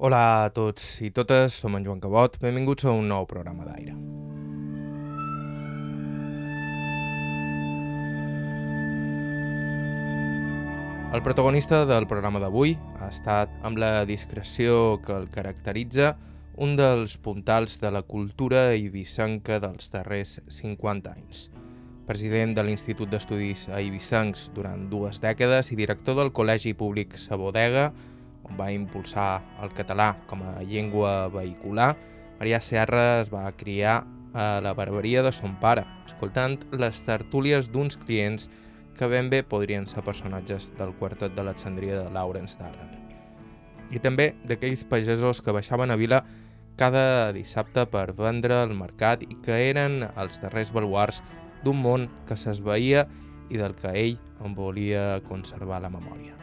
Hola a tots i totes, som en Joan Cabot, benvinguts a un nou programa d'aire. El protagonista del programa d'avui ha estat, amb la discreció que el caracteritza, un dels puntals de la cultura ibisenca dels darrers 50 anys. President de l'Institut d'Estudis Eivissencs durant dues dècades i director del Col·legi Públic Sabodega, va impulsar el català com a llengua vehicular, Maria Serra es va criar a la barberia de son pare, escoltant les tertúlies d'uns clients que ben bé podrien ser personatges del quartet de l'Alexandria de Lawrence Darrell. I també d'aquells pagesos que baixaven a vila cada dissabte per vendre al mercat i que eren els darrers baluars d'un món que s'esveïa i del que ell en volia conservar la memòria.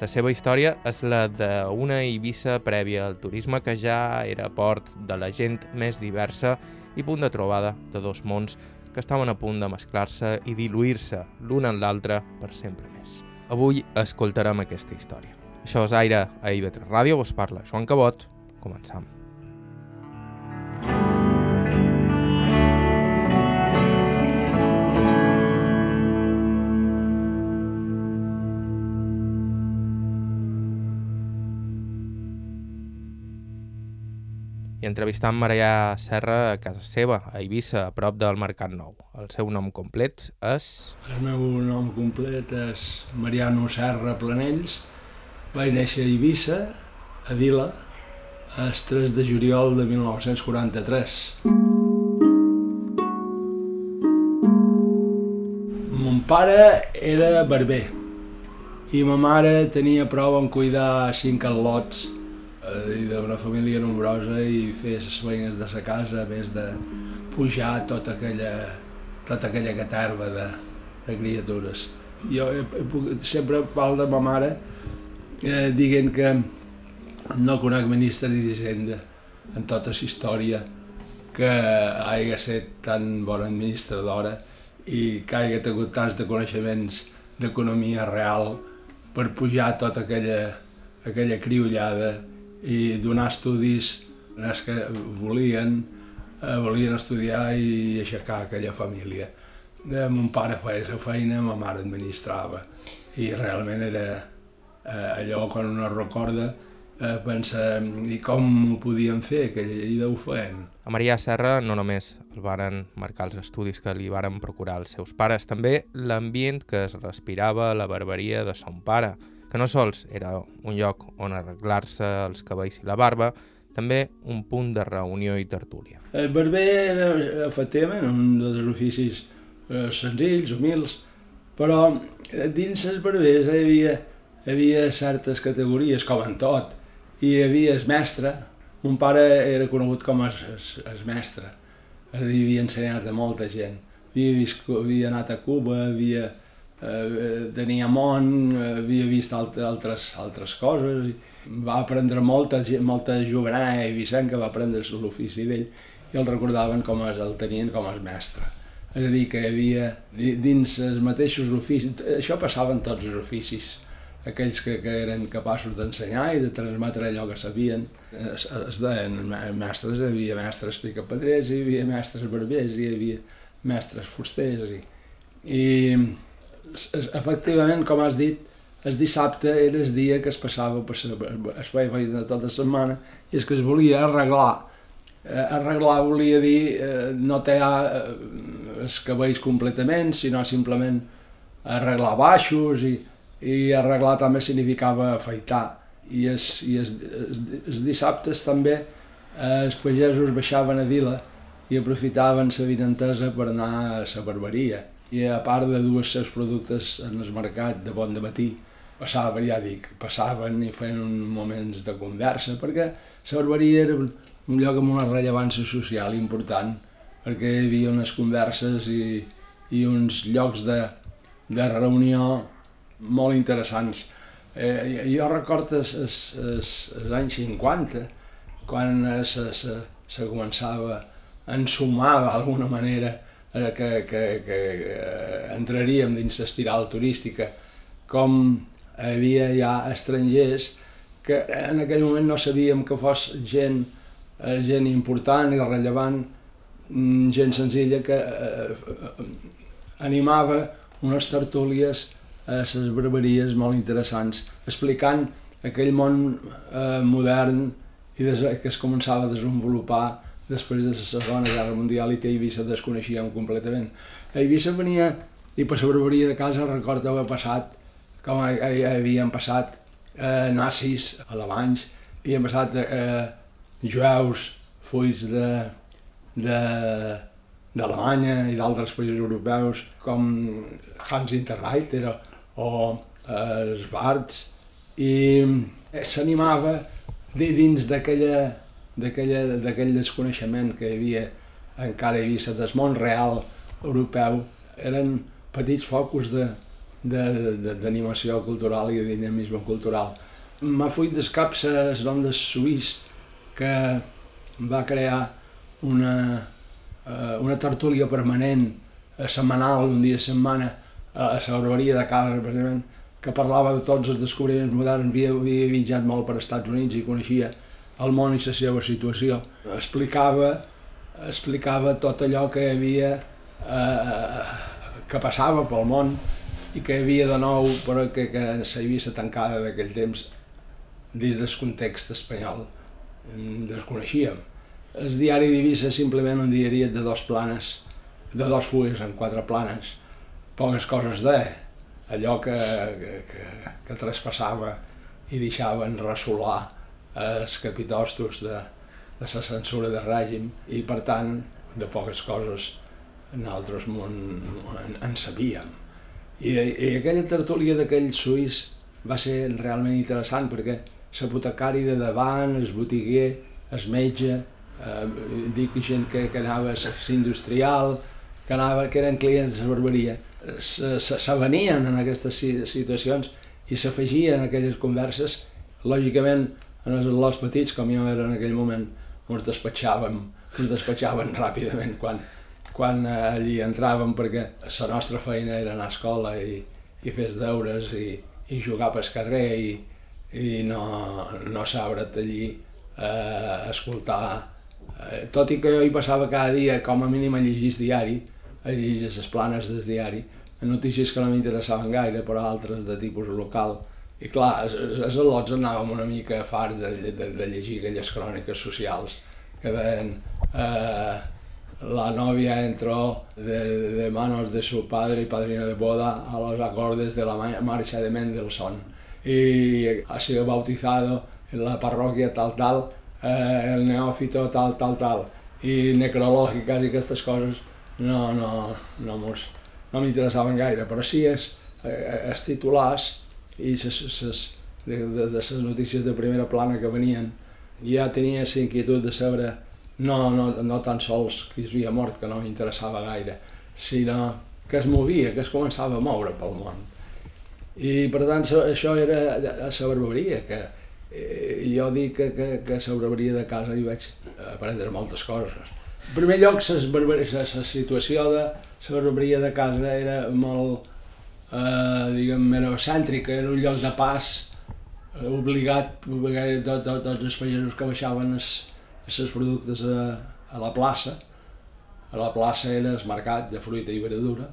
La seva història és la d'una Eivissa prèvia al turisme que ja era port de la gent més diversa i punt de trobada de dos mons que estaven a punt de mesclar-se i diluir-se l'un en l'altre per sempre més. Avui escoltarem aquesta història. Això és Aire a IB3 Ràdio, us parla Joan Cabot. Començam. I entrevistant Maria Serra a casa seva, a Eivissa, a prop del Mercat Nou. El seu nom complet és... El meu nom complet és Mariano Serra Planells. Vaig néixer a Eivissa, a Vila, el 3 de juliol de 1943. Mon pare era barber i ma mare tenia prou en cuidar cinc al·lots i d'una família nombrosa i fer les feines de sa casa, a més de pujar tota aquella, tota aquella caterva de, de criatures. Jo he, he, sempre parlo de ma mare eh, dient que no conec ministre d'Hisenda en tota la història que hagi estat tan bona administradora i que hagi tingut tants de coneixements d'economia real per pujar tota aquella, aquella criollada i donar estudis als que volien, eh, volien estudiar i aixecar aquella família. Eh, mon pare feia la feina, ma mare administrava i realment era eh, allò quan uno recorda eh, pensa i com ho podien fer, que ella ho feien. A Maria Serra no només el varen marcar els estudis que li varen procurar els seus pares, també l'ambient que es respirava a la barberia de son pare, que no sols era un lloc on arreglar-se els cabells i la barba, també un punt de reunió i tertúlia. El barber era, efectivament, un dels oficis eh, senzills, humils, però dins els barbers hi havia, hi havia certes categories, com en tot. Hi havia el mestre, mon pare era conegut com el, el, el mestre, és a dir, havia ensenyat a molta gent. Havia, vist, havia anat a Cuba, havia, eh, tenia món, havia vist altres, altres, coses, i va aprendre molta, molta jovenà i que va aprendre l'ofici d'ell i el recordaven com es, el tenien com a mestre. És a dir, que hi havia dins els mateixos oficis, això passava en tots els oficis, aquells que, que eren capaços d'ensenyar i de transmetre allò que sabien. Es, es deien mestres, hi havia mestres picapedrers, hi havia mestres barbers, hi havia mestres fusters, i, i efectivament, com has dit, el dissabte era el dia que es passava per es feia feina tota la setmana i és que es volia arreglar. Eh, arreglar volia dir eh, no tallar eh, els cabells completament, sinó simplement arreglar baixos i, i arreglar també significava afaitar. I els, i els, els, els dissabtes també eh, els pagesos baixaven a vila i aprofitaven la vinentesa per anar a la barberia i a part de dur els seus productes en el mercat de bon de matí, passava, ja dic, passaven i feien uns moments de conversa, perquè la barberia era un lloc amb una rellevància social important, perquè hi havia unes converses i, i uns llocs de, de reunió molt interessants. Eh, jo recordo els, anys 50, quan se, se, se començava a ensumar d'alguna manera que, que, que eh, entraríem dins l'espiral turística, com hi havia ja estrangers que en aquell moment no sabíem que fos gent, eh, gent important i rellevant, mm, gent senzilla que eh, eh, animava unes tertúlies a les barberies molt interessants, explicant aquell món eh, modern i des, que es començava a desenvolupar després de la Segona Guerra Mundial i que Eivissa desconeixíem completament. A Eivissa venia i per la barberia de casa recordo haver passat com havien passat eh, nazis alemanys, havien passat eh, jueus fuits de, de, d'Alemanya i d'altres països europeus com Hans Interreiter o eh, Schwarz i s'animava dins d'aquella d'aquell desconeixement que hi havia encara hi havia del món real europeu eren petits focus d'animació cultural i de dinamisme cultural. M'ha fuit des caps el nom de Suís que va crear una, eh, una tertúlia permanent eh, setmanal, un dia a setmana, a la barberia de casa, precisament, que parlava de tots els descobriments moderns, havia, havia viatjat molt per Estats Units i coneixia el món i la seva situació. Explicava, explicava tot allò que hi havia, eh, que passava pel món i que hi havia de nou, però que, que s'havia tancada d'aquell temps dins del context espanyol. Desconeixíem. El diari d'Eivissa simplement un diari de dos planes, de dos fulles en quatre planes, poques coses de allò que, que, que, que traspassava i deixaven ressolar els capitostos de, de la censura de règim i per tant de poques coses nosaltres en, en, en sabíem. I, I aquella tertúlia d'aquell suís va ser realment interessant perquè l'apotecari de davant, el botiguer, el metge, eh, dic gent que, que anava a l'industrial, que, anava, que eren clients de la barberia, s'avenien en aquestes situacions i s'afegien en aquelles converses, lògicament en els lots petits, com jo era en aquell moment, ens despatxàvem, ens despatxàvem ràpidament quan, quan allí entràvem perquè la nostra feina era anar a escola i, i fer deures i, i jugar pel carrer i, i no, no sabre't allí eh, escoltar. Eh, tot i que jo hi passava cada dia com a mínim a llegir diari, a llegir les planes del diari, notícies que no m'interessaven gaire, però altres de tipus local, i clar, els al·lots anàvem una mica farts de, de, de llegir aquelles cròniques socials que deien eh, la novia entró de, de manos de su padre y padrino de boda a los acordes de la marcha de Mendelssohn. Y ha sido bautizado en la parroquia tal tal, eh, el neófito tal tal tal. I necrològiques i aquestes coses no, no, no, no m'interessaven gaire, però sí és, eh, els titulars i ses, ses, de, de, de les notícies de primera plana que venien ja tenia la inquietud de saber no, no, no tan sols qui havia mort, que no m'interessava gaire, sinó que es movia, que es començava a moure pel món. I per tant això era la barberia, que eh, jo dic que, que, que a la de casa hi vaig aprendre moltes coses. En primer lloc, la situació de la de casa era molt, eh, diguem, era cèntrica, era un lloc de pas eh, obligat, perquè tot, tot, tots els pagesos que baixaven els, els productes a, a la plaça, a la plaça era el mercat de fruita i verdura,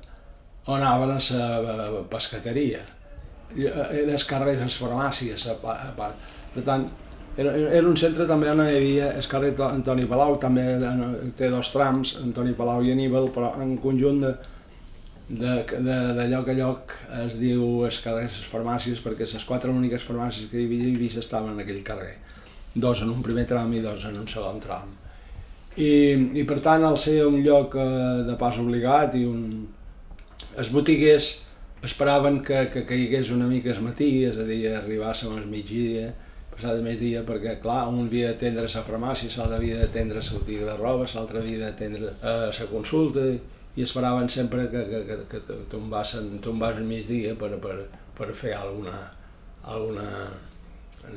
on anaven a la pescateria. Era el carrer de les farmàcies, a part. Per tant, era, era un centre també on hi havia el carrer Antoni Palau, també té dos trams, Antoni Palau i Aníbal, però en conjunt de, de lloc a lloc es diu es carrer les farmàcies perquè les quatre úniques farmàcies que hi havia Eivissa estaven en aquell carrer. Dos en un primer tram i dos en un segon tram. I, i per tant, al ser un lloc eh, de pas obligat i un... els botiguers esperaven que, que caigués una mica el matí, és a dir, arribàssim al migdia, passar de més dia, perquè clar, un havia d'atendre la farmàcia, l'altre havia d'atendre la botiga de roba, l'altre havia d'atendre eh, la consulta, i esperaven sempre que, que, que, que tombassin, tombassin migdia per, per, per fer alguna, alguna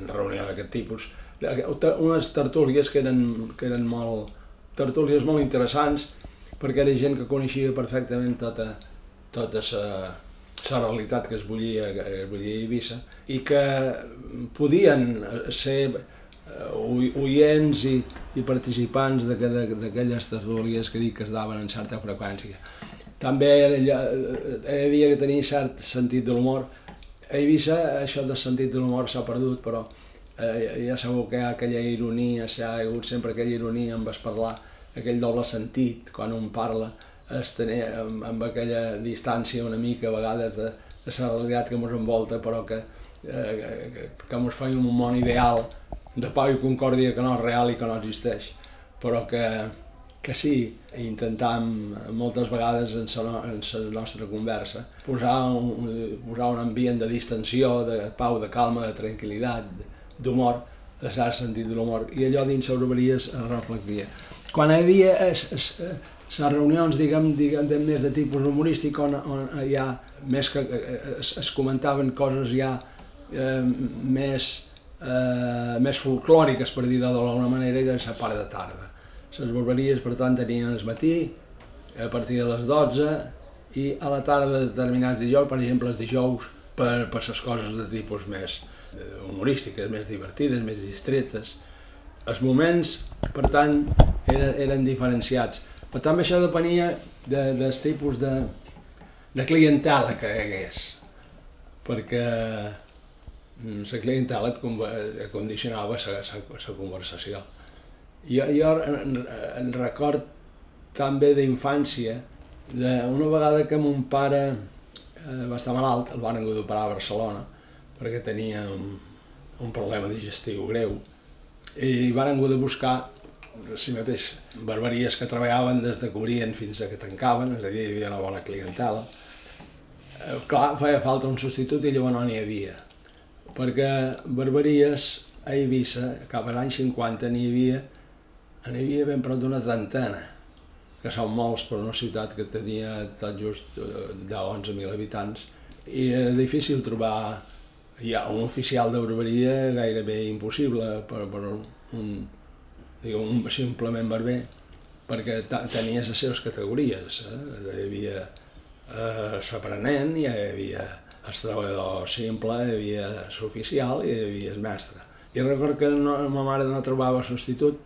reunió d'aquest tipus. Unes tertúlies que eren, que eren molt, tertúlies molt interessants, perquè era gent que coneixia perfectament tota, tota sa, la realitat que es volia, que es volia a Eivissa i que podien ser eh, oients i, i participants d'aquelles tertúlies que dic que es daven en certa freqüència. També hi havia que tenir cert sentit de l'humor. A Eivissa això del sentit de l'humor s'ha perdut, però eh, ja sabeu que hi ha aquella ironia, s'ha hagut sempre aquella ironia amb es parlar, aquell doble sentit quan un parla, es tenir amb, amb aquella distància una mica a vegades de, de la realitat que ens envolta, però que, eh, que, que ens fa un món ideal de pau i concòrdia que no és real i que no existeix, però que, que sí, intentam moltes vegades en la, en la nostra conversa posar un, posar un ambient de distensió, de pau, de calma, de tranquil·litat, d'humor, de cert sentit de l'humor, i allò dins les obreries es reflectia. Quan hi havia es, es, les reunions, diguem, diguem de, més de tipus humorístic, on, on ha, més que es, es comentaven coses ja eh, més, eh, més folclòriques, per dir-ho d'alguna manera, era la part de tarda. Les barberies, per tant, tenien el matí, a partir de les 12, i a la tarda de determinats dijous, per exemple, els dijous, per, per les coses de tipus més eh, humorístiques, més divertides, més distretes. Els moments, per tant, eren, eren diferenciats però també això depenia de, del tipus de, de clientela que hi hagués, perquè la clientela et condicionava la conversació. Jo, jo en, en record també d'infància, una vegada que mon pare eh, va estar malalt, el van haver d'operar a Barcelona, perquè tenia un, un problema digestiu greu, i van haver de buscar si mateix, barberies que treballaven des de que fins a que tancaven, és a dir, hi havia una bona clientela. Eh, clar, feia falta un substitut i llavors no n'hi havia, perquè barberies a Eivissa, cap als anys 50, n'hi havia, n'hi havia ben prop d'una trentena, que són molts per una ciutat que tenia tot just 10-11 mil habitants, i era difícil trobar ja, un oficial de barberia gairebé impossible per, per un, diguem, un simplement barber, perquè tenia les seves categories. Eh? Hi havia eh, l'aprenent, hi havia el treballador simple, hi havia l'oficial i hi havia el mestre. I recordo que no, ma mare no trobava substitut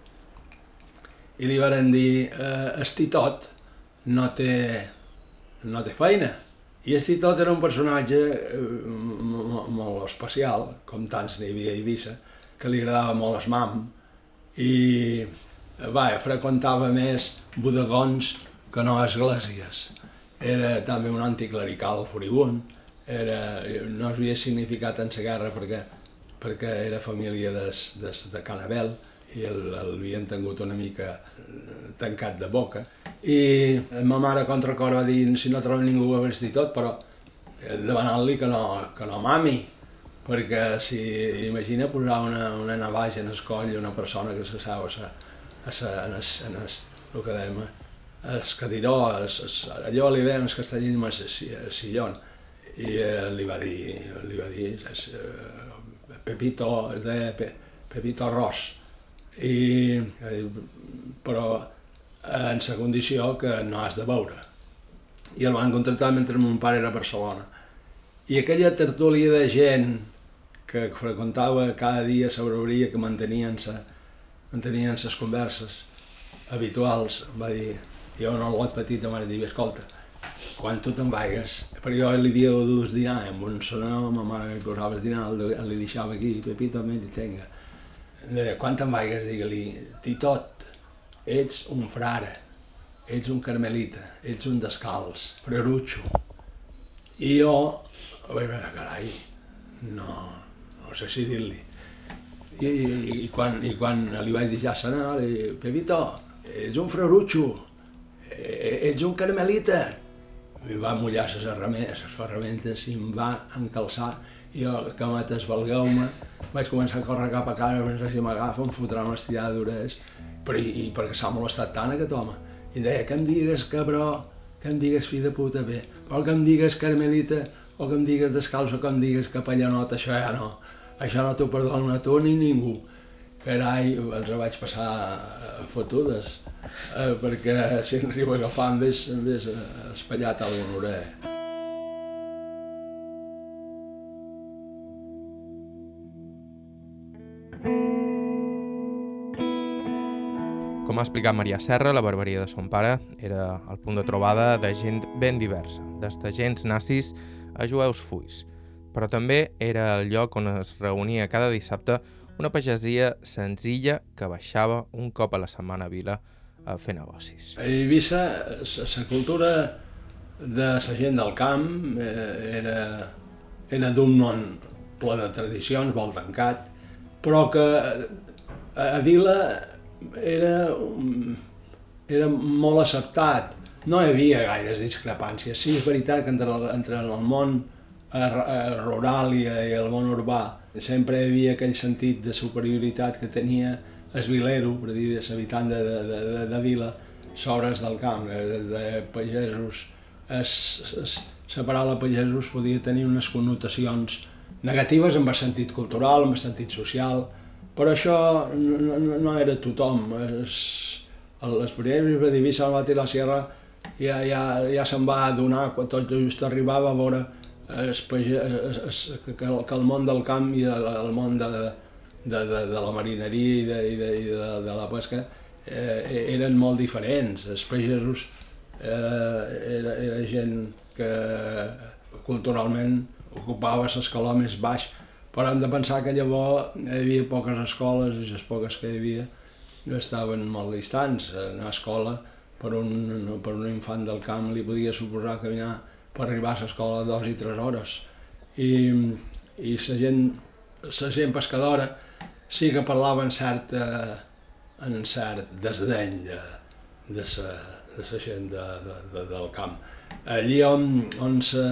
i li varen dir eh, el titot no té, no té feina. I el titot era un personatge eh, molt especial, com tants n'hi havia a Eivissa, que li agradava molt el mam, i va, freqüentava més bodegons que no esglésies. Era també un anticlerical furibund, era, no havia significat en la guerra perquè, perquè era família des, des de Canabel i l'havien tingut una mica tancat de boca. I ma mare contra cor va dir si no troba ningú ho vestit tot, però demanant-li que, no, que no mami, perquè si imagina posar una, una navaja en el coll una persona que se seu a sa, a sa, en, es, en es, el que dèiem, el cadiró, es, es, allò li deien els castellins el sillon, i eh, li va dir, li va dir es, eh, Pepito, es deia Pe, Pepito Ros, i, eh, però en la condició que no has de veure. I el van contractar mentre mon pare era a Barcelona. I aquella tertúlia de gent que freqüentava cada dia obria que mantenien, sa, mantenien ses converses habituals, va dir, jo un lot petit de mare dir, escolta, quan tu te'n vaigues, perquè jo li havia dut dinar amb un sonor, ma mare que posava el dinar, li deixava aquí, Pepito, me li tenga. Quan te'n vaigues, digue-li, Titot, ets un frare, ets un carmelita, ets un descalç, frerutxo. I jo, carai, no, no sé si dir-li. I, i, i, quan, I quan li vaig ja sanar, li Pepito, ets un frerutxo, eh, ets un carmelita. I va mullar les ferramentes, les ferramentes i em va encalçar. I jo, que m'atesvalgueu-me, vaig començar a córrer cap a casa, pensar si m'agafa, em fotrà una estirada d'orelles, però i, i perquè s'ha molestat tant aquest home. I deia, que em digues cabró, que em digues fill de puta bé, o que em digues carmelita, o que em digues descalç, o que em digues capellanot, això ja no això no t'ho perdona tu ni ningú carai, els la vaig passar eh, fotudes, eh, perquè si ens riu agafant més, més eh, espanyat a l'honorer. Com ha explicat Maria Serra, la barberia de son pare era el punt de trobada de gent ben diversa, des de gens nazis a jueus fulls. Però també era el lloc on es reunia cada dissabte una pagesia senzilla que baixava un cop a la setmana a Vila a fer negocis. A Eivissa, la cultura de la gent del camp eh, era, era d'un món ple de tradicions, molt tancat, però que a Vila era, era molt acceptat. No hi havia gaires discrepàncies. Sí, és veritat que entre el, entre el món eh, eh, rural i, el món urbà sempre hi havia aquell sentit de superioritat que tenia el vilero, per dir, l'habitant de, de, de, de, de vila, sobre els del camp, de, de pagesos. Es, es, la paraula pagesos podia tenir unes connotacions negatives en el sentit cultural, en el sentit social, però això no, no, no era tothom. Es, les primeres de Divisa, el Bati i la Sierra ja, ja, ja se'n va adonar, quan tot just arribava a veure es, es, es, que, que el món del camp i el, el món de, de, de, de la marineria i de, i de, i de, de la pesca eh, eren molt diferents. Els pagesos eh, era, era gent que culturalment ocupava l'escaló més baix però hem de pensar que llavors hi havia poques escoles i les poques que hi havia estaven molt distants. Anar a escola per un, per un infant del camp li podia suposar caminar per arribar a l'escola dues i tres hores. I, i la gent, la gent pescadora sí que parlava en cert, eh, en cert desdeny de, de la de la gent de, de, de, del camp. Allí on, on se,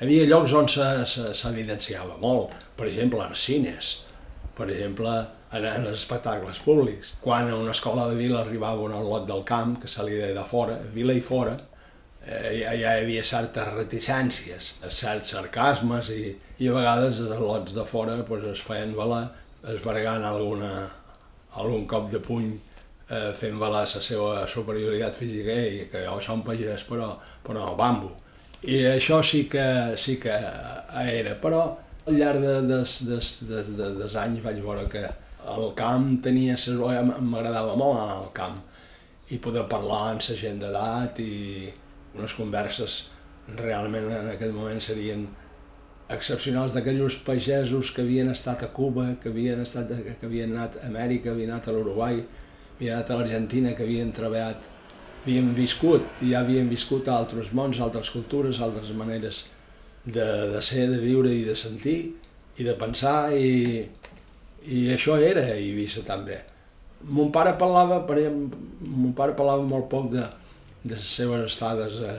hi havia llocs on s'evidenciava molt, per exemple, en cines, per exemple, en, en els espectacles públics. Quan a una escola de vila arribava un lot del camp, que se li deia de fora, vila i fora, eh, ja, hi havia certes reticències, certs sarcasmes i, i a vegades els lots de fora pues, es feien valer esvergant alguna, algun cop de puny eh, fent valer la seva superioritat física i que jo som pagès però, però no bambo. I això sí que, sí que era, però al llarg de, des, des, des, des, des anys vaig veure que el camp tenia... M'agradava molt anar al camp i poder parlar amb la gent d'edat i unes converses realment en aquell moment serien excepcionals d'aquells pagesos que havien estat a Cuba, que havien, estat, que havien anat a Amèrica, havien anat a l'Uruguai, havien anat a l'Argentina, que havien treballat havíem viscut, i ja havíem viscut altres mons, altres cultures, altres maneres de, de ser, de viure i de sentir i de pensar i, i això era Eivissa també. Mon pare parlava, per exemple, mon pare parlava molt poc de, de les seves estades a,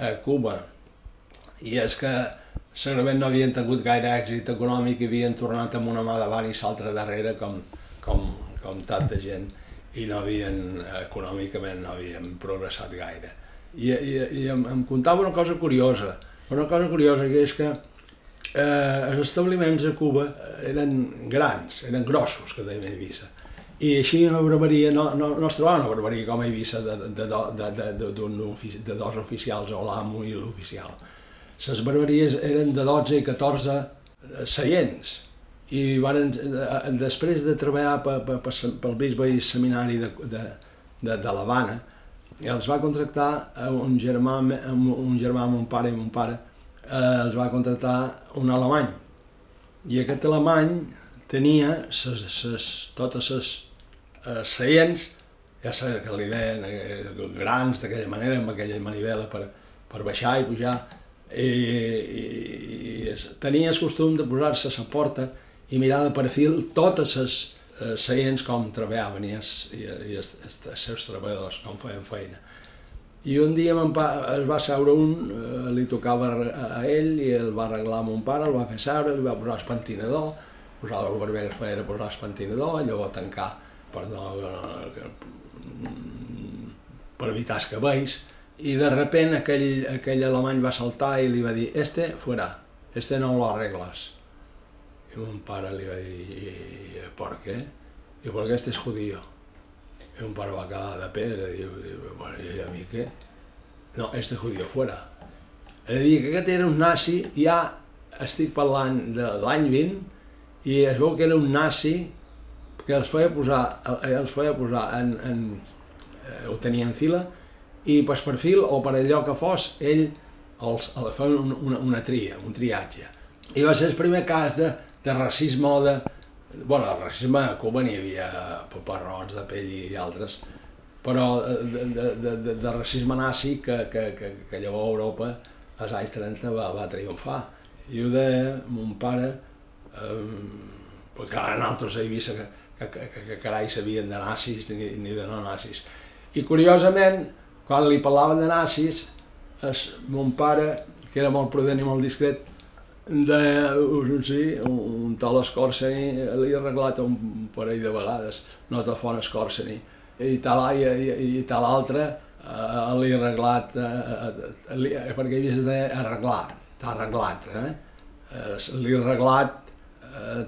a Cuba i és que segurament no havien tingut gaire èxit econòmic i havien tornat amb una mà davant i l'altra darrere com, com, com tanta gent i no havien, econòmicament no havien progressat gaire. I, i, i em, em contava una cosa curiosa, una cosa curiosa que és que eh, els establiments a Cuba eren grans, eren grossos, que deien a Eivissa. I així una barberia, no, no, no es trobava una barberia com a Eivissa de, de, de, de, de, de, de dos oficials, o l'amo i l'oficial. Les barberies eren de 12 i 14 seients, i van, eh, després de treballar pel bisbe i seminari de, de, de, de l'Havana, els va contractar un germà, un germà, mon pare i mon pare, eh, els va contractar un alemany. I aquest alemany tenia ses, ses, totes les eh, seients, ja sé que li deien eh, grans d'aquella manera, amb aquella manivela per, per baixar i pujar, i, i, i tenia el costum de posar-se a la porta i mirar de perfil totes les eh, seients com treballaven i, els, i, i els, els, seus treballadors, com feien feina. I un dia pa, es va seure un, eh, li tocava a, ell i el va arreglar a mon pare, el va fer seure, li va posar el pentinador, posar el barber que feia posar el pentinador, i llavors tancar per, no, per evitar els cabells, i de repent aquell, aquell alemany va saltar i li va dir, este fuera, este no lo arreglas. Y un pare li va dir, ¿por qué? Y porque este es judío. Y un pare va quedar de pedra, i diu, bueno, i a mi què? No, este judío, fuera. És a dir, que aquest era un nazi, ja estic parlant de l'any 20, i es veu que era un nazi que els feia posar, eh, els feia posar en, en, eh, ho tenia en fila, i per fil o per allò que fos, ell els, els feia una, una, una tria, un triatge. I va ser el primer cas de, de racisme o de... bueno, el racisme a Cuba n'hi havia paperrots de pell i altres, però de, de, de, de, de racisme nazi que, que, que, que llavors Europa als anys 30 va, va triomfar. I ho deia mon pare, eh, perquè en altres he vist que, que, que, que carai sabien de nazis ni, ni de no nazis. I curiosament, quan li parlaven de nazis, es, mon pare, que era molt prudent i molt discret, de, sí, un, un tal li ha arreglat un parell de vegades, no te fon Escòrseni, i tal, i, i, i tal altre eh, ha arreglat, eh, eh, li, perquè ell es deia arreglar, t'ha arreglat, eh? eh? ha arreglat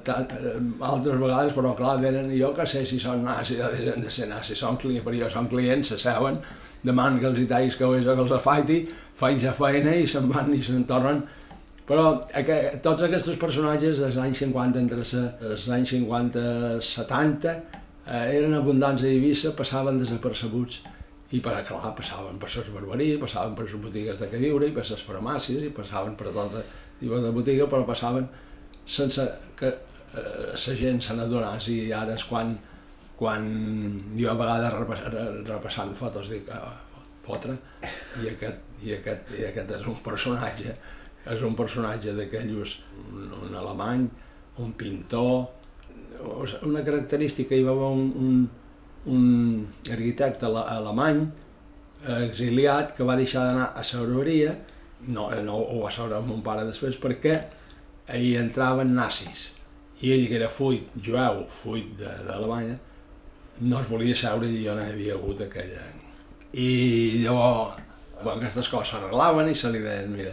tant, eh, altres vegades, però clar, venen, jo que sé si són nazis, han de ser nazis, són clients, perquè jo són clients, s'asseuen, demanen que els hi tallis que que els afaiti, faig ja feina i se'n van i se'n tornen. Però aqu tots aquests personatges dels anys 50, entre els anys 50 i 70, eh, eren abundants a Eivissa, passaven desapercebuts. I per, clar, passaven per les barberies, passaven per les botigues de que viure, i per les farmàcies, i passaven per tota tipus de botiga, però passaven sense que eh, la gent se n'adonés i ara és quan, quan jo a vegades repassant fotos dic, ah, fotre, i aquest, i, aquest, i aquest és un personatge, és un personatge d'aquells, un, un alemany, un pintor, una característica, hi va haver un, un, un arquitecte alemany exiliat que va deixar d'anar a la barberia, no, no ho va saber mon pare després, perquè hi entraven nazis i ell que era fuit jueu, fuit d'Alemanya, no es volia seure jo no hi havia hagut aquella... I llavors, bueno, aquestes coses s'arreglaven i se li deien, mira,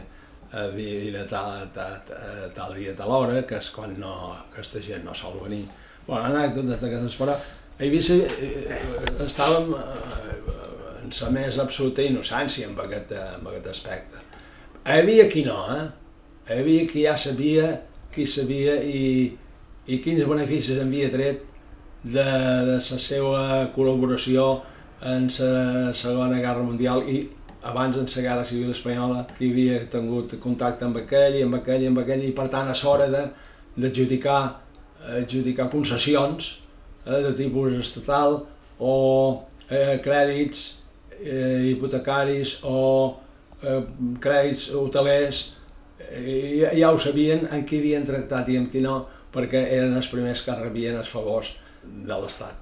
vine tal, tal, tal, tal dia, tal hora, que és quan no, aquesta gent no sol venir. Bueno, anècdotes d'aquestes, però a Eivissa eh, estàvem eh, en la més absoluta innocència amb aquest, amb aquest aspecte. Hi havia qui no, eh? Hi havia qui ja sabia, qui sabia i, i quins beneficis havia tret de, de la seva col·laboració en la Segona Guerra Mundial i abans en la Guerra Civil Espanyola que havia tingut contacte amb aquell i amb aquell i amb aquell i per tant a l'hora d'adjudicar adjudicar concessions eh, de tipus estatal o eh, crèdits eh, hipotecaris o eh, crèdits hotelers eh, ja ho sabien en qui havien tractat i en qui no perquè eren els primers que rebien els favors de l'Estat.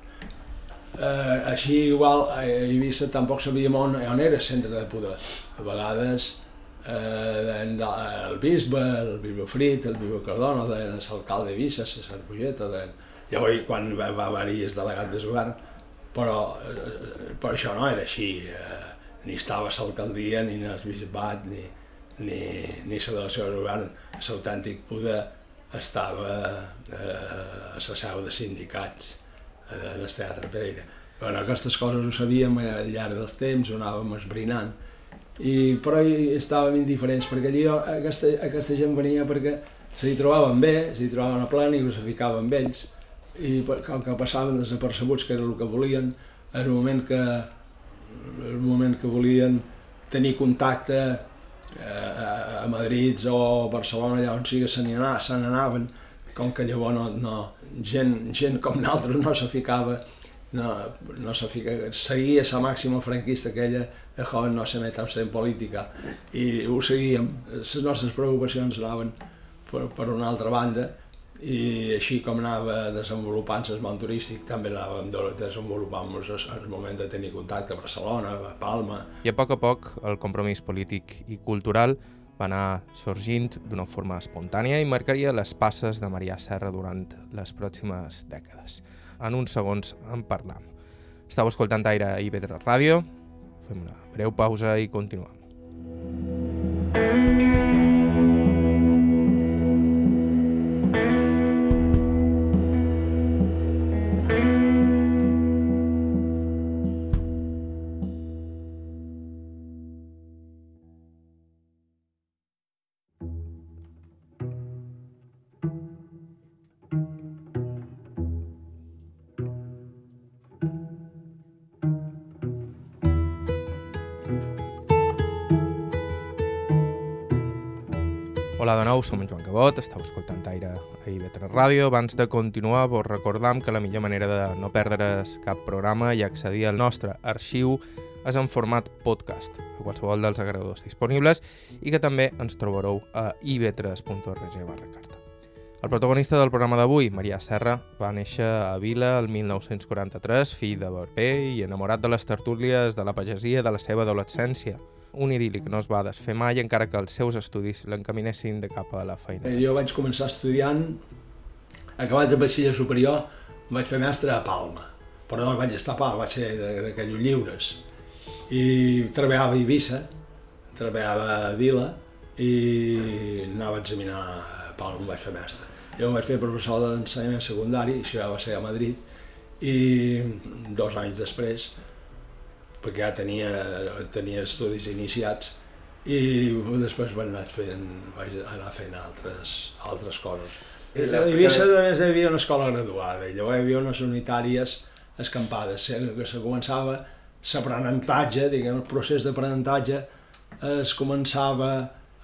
Eh, així igual a Eivissa tampoc sabíem on, on era el centre de poder. A vegades eh, el bisbe, el bisbe Frit, el bisbe Cardona, deien l'alcalde d'Eivissa, César Pujeta, deien, llavors quan va, va haver-hi el delegat de govern, però, eh, però això no era així, eh, ni estava l'alcaldia, ni el bisbat, ni, ni, ni la delegació de govern, l'autèntic poder estava eh, a la seu de sindicats del Teatre Pereira. Bueno, aquestes coses ho sabíem al llarg dels temps, ho anàvem esbrinant, i, però estàvem indiferents, perquè allí aquesta, aquesta gent venia perquè s'hi trobaven bé, s'hi trobaven a plena i se ficaven amb ells, i com que passaven desapercebuts, que era el que volien, en el moment que, el moment que volien tenir contacte eh, a Madrid o a Barcelona, allà on sigui, se n'anaven, com que llavors no, no, gent, gent com nosaltres no se ficava, no, no se fica, seguia la màxima franquista aquella de joven no se meta en política. I ho seguíem, les nostres preocupacions anaven per, per una altra banda i així com anava desenvolupant-se el món turístic també anàvem desenvolupant-nos el moment de tenir contacte a Barcelona, a Palma. I a poc a poc el compromís polític i cultural va anar sorgint d'una forma espontània i marcaria les passes de Maria Serra durant les pròximes dècades. En uns segons en parlam. Estau escoltant Aire a IB3 Ràdio, fem una breu pausa i continuem. Hola de nou, som en Joan Cabot, estàu escoltant Aire a IB3 Ràdio. Abans de continuar, vos recordam que la millor manera de no perdre's cap programa i accedir al nostre arxiu és en format podcast, a qualsevol dels agregadors disponibles, i que també ens trobareu a ib3.org barra carta. El protagonista del programa d'avui, Marià Serra, va néixer a Vila el 1943, fill de barber i enamorat de les tertúlies de la pagesia de la seva adolescència un idíl·li que no es va desfer mai encara que els seus estudis l'encaminessin de cap a la feina. Eh, jo vaig començar estudiant, acabat de batxiller superior, vaig fer mestre a Palma, però no vaig estar a Palma, vaig ser d'aquells lliures. I treballava a Eivissa, treballava a Vila i anava a examinar a Palma, vaig fer mestre. Jo vaig fer professor d'ensenyament secundari, això ja va ser a Madrid, i dos anys després perquè ja tenia, tenia estudis iniciats i després vaig anar fent, vaig anar fent altres, altres coses. A Eivissa, a més, hi havia una escola graduada i llavors hi havia unes unitàries escampades, que se començava l'aprenentatge, diguem, el procés d'aprenentatge es començava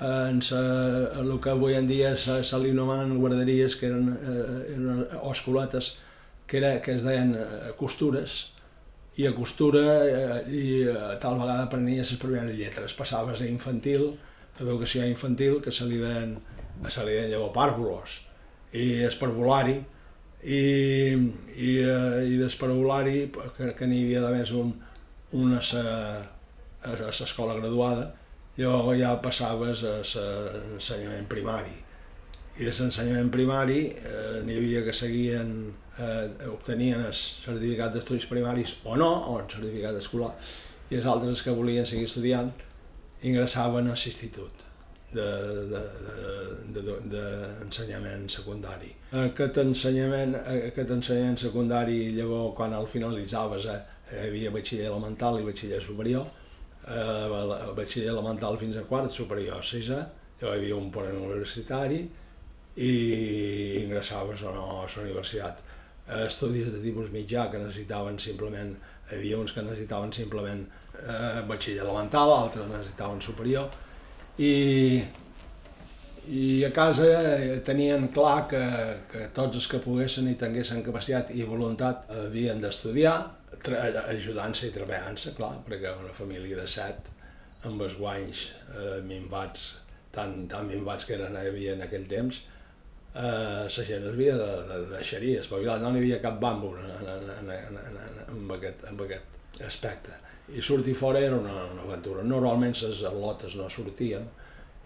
en sa, el que avui en dia se, se li nomen guarderies, que eren, eh, eren osculetes, que, era, que es deien eh, costures, i a costura eh, i eh, tal vegada aprenies les primeres lletres. Passaves a infantil, educació infantil, que se li deien, se li deien llavors pàrvulos, i esparvulari, i, i, eh, i d'esparvulari, que, que n'hi havia més un, una a l'escola graduada, llavors ja passaves a l'ensenyament primari. I de l'ensenyament primari eh, n'hi havia que seguien eh, obtenien el certificat d'estudis primaris o no, o el certificat escolar, i els altres que volien seguir estudiant ingressaven a l'institut d'ensenyament de, de, de, secundari. Aquest ensenyament, aquest ensenyament secundari, llavors, quan el finalitzaves, eh, hi havia batxiller elemental i batxiller superior, eh, batxiller elemental fins a quart, superior a sisè, llavors hi havia un pont universitari i ingressaves o a la universitat. Estudis de tipus mitjà que necessitaven simplement, hi havia uns que necessitaven simplement eh, batxiller elemental, altres necessitaven superior, i, i a casa eh, tenien clar que, que tots els que poguessin i tinguessin capacitat i voluntat havien d'estudiar, ajudant-se i treballant-se, clar, perquè una família de set, amb els guanys eh, minvats, tan, tan minvats que eren, hi havia en aquell temps, eh, la gent es havia de, de, de deixar-hi, espavilar, no n'hi havia cap bambu en, en, en, en, en, en, aquest, en aquest aspecte. I sortir fora era una, una aventura. Normalment les al·lotes no sortien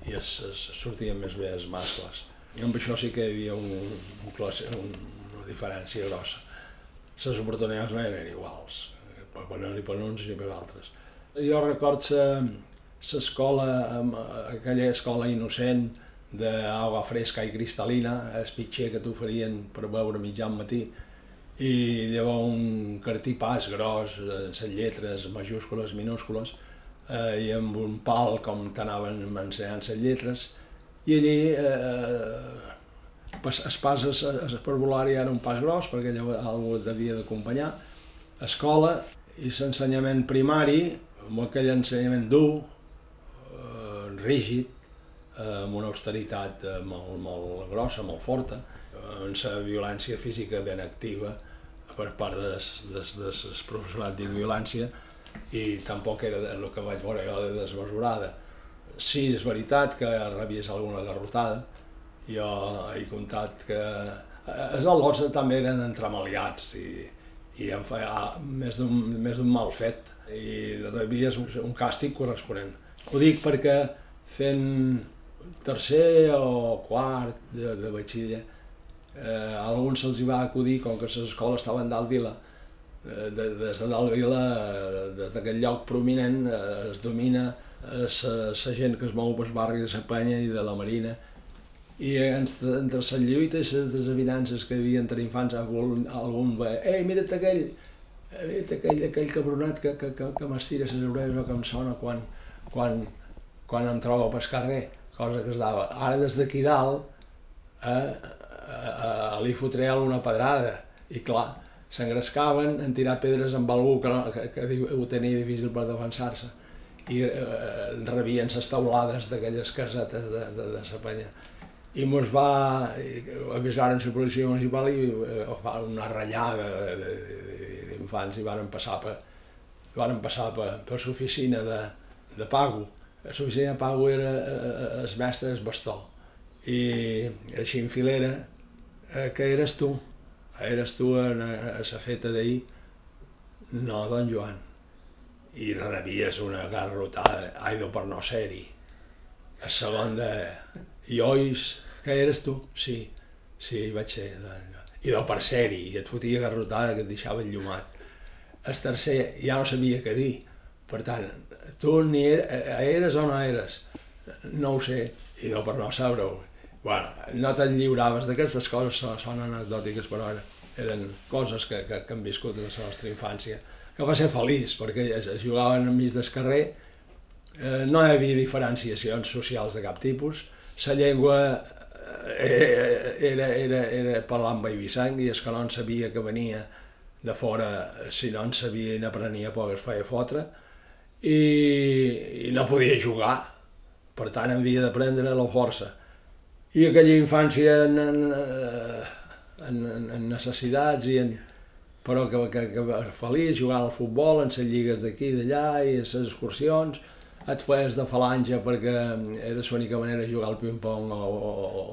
i es, es, sortien més bé els mascles. I amb això sí que hi havia un, un classe, un, una diferència grossa. Les oportunitats no eren iguals, ni per uns ni per altres. Jo record l'escola, aquella escola innocent, d'aigua fresca i cristal·lina, el pitxer que t'oferien per beure mitjan matí, i llavors un cartipàs gros, amb les lletres majúscules, minúscules, eh, i amb un pal com t'anaven ensenyant les lletres, i allí eh, es pas esparvulari era un pas gros perquè llavors algú devia d'acompanyar, escola i l'ensenyament primari, amb aquell ensenyament dur, eh, rígid, amb una austeritat eh, molt, molt grossa, molt forta, amb la violència física ben activa per part del de, de, de professorat de violència i tampoc era el que vaig veure jo de desmesurada. Sí, és veritat que rebies alguna derrotada, jo he comptat que eh, els al·lots també eren entramaliats i, i em feia ah, més d'un mal fet i rebies un càstig corresponent. Ho dic perquè fent tercer o quart de, de batxiller, eh, a alguns se'ls va acudir, com que les escoles estaven dalt vila, eh, de, des de dalt vila, eh, des d'aquest lloc prominent, eh, es domina la gent que es mou pel barri de la Penya i de la Marina, i entre, entre les lluites i les desavinances que hi havia entre infants, algun, algun va, ei, mira't aquell, mira't aquell, aquell cabronat que, que, que, que m'estira les orelles o que em sona quan, quan, quan em trobo pel carrer cosa que es dava. Ara des d'aquí dalt eh, eh, li fotré alguna pedrada i clar, s'engrescaven en tirar pedres amb algú que, que, que ho tenia difícil per defensar-se. i eh, rebien les taulades d'aquelles casetes de, de, de la penya. I mos va avisar la policia municipal i eh, va una ratllada d'infants i van passar per, van passar per, per l'oficina de, de pago. L'oficina de pago era eh, el mestre del bastó. I així en filera, eh, que eres tu? Eres tu a, a la feta d'ahir? No, don Joan i rebies una garrotada, aido per no ser-hi. El segon de... I ois, que eres tu? Sí, sí, vaig ser. I do per ser-hi, i et fotia garrotada que et deixava enllumat. El tercer ja no sabia què dir. Per tant, tu ni eres o no eres? No ho sé, i do per no saber-ho. Bueno, no te'n lliuraves d'aquestes coses, són anecdòtiques, però eren coses que, que, que hem viscut en la nostra infància que va ser feliç, perquè es, es jugaven enmig del carrer, eh, no hi havia diferenciacions socials de cap tipus, la llengua eh, era, era, era parlar amb Eivissang i el que no en sabia que venia de fora, si no en sabia i n'aprenia poc es feia fotre, i, i no podia jugar, per tant havia d'aprendre la força. I aquella infància en, en, en, en necessitats i en, però que, que, que feliç jugant al futbol, en les lligues d'aquí i d'allà i les excursions, et feies de falange perquè era l'única manera de jugar al ping-pong o, o,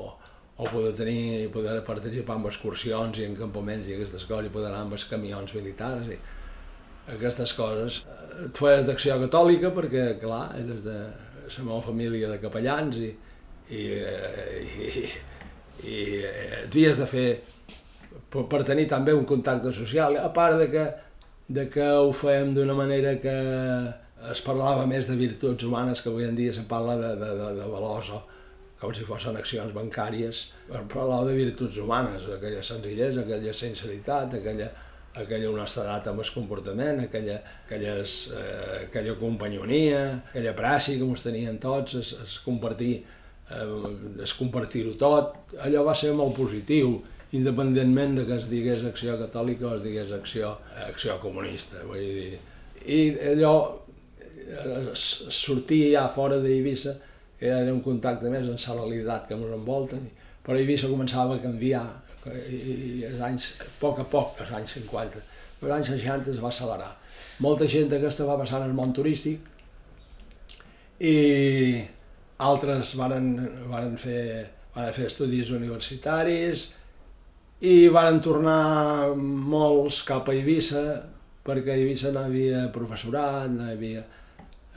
o poder tenir, poder participar en excursions i en campaments i aquestes coses i poder anar amb els camions militars i aquestes coses. Et feies d'acció catòlica perquè, clar, eres de la meva família de capellans i, i, i, i, i havies de fer per, per tenir també un contacte social, a part de que, de que ho fèiem d'una manera que es parlava més de virtuts humanes, que avui en dia se parla de, de, de, de valors, com si fossin accions bancàries, parlava de virtuts humanes, aquella senzillesa, aquella sinceritat, aquella, aquella honestedat amb el comportament, aquella, aquelles, eh, aquella companyonia, aquella pràcia que ens tenien tots, es, es compartir eh, es compartir-ho tot, allò va ser molt positiu independentment de que es digués acció catòlica o es digués acció, acció comunista. Vull dir, I allò eh, sortia ja fora d'Eivissa, era un contacte més amb la realitat que ens envolta, però Eivissa començava a canviar, i, els anys, a poc a poc, els anys 50, els anys 60 es va accelerar. Molta gent aquesta va passar al món turístic i altres van, van, fer, van fer estudis universitaris, i van tornar molts cap a Eivissa, perquè a Eivissa no havia professorat, no havia,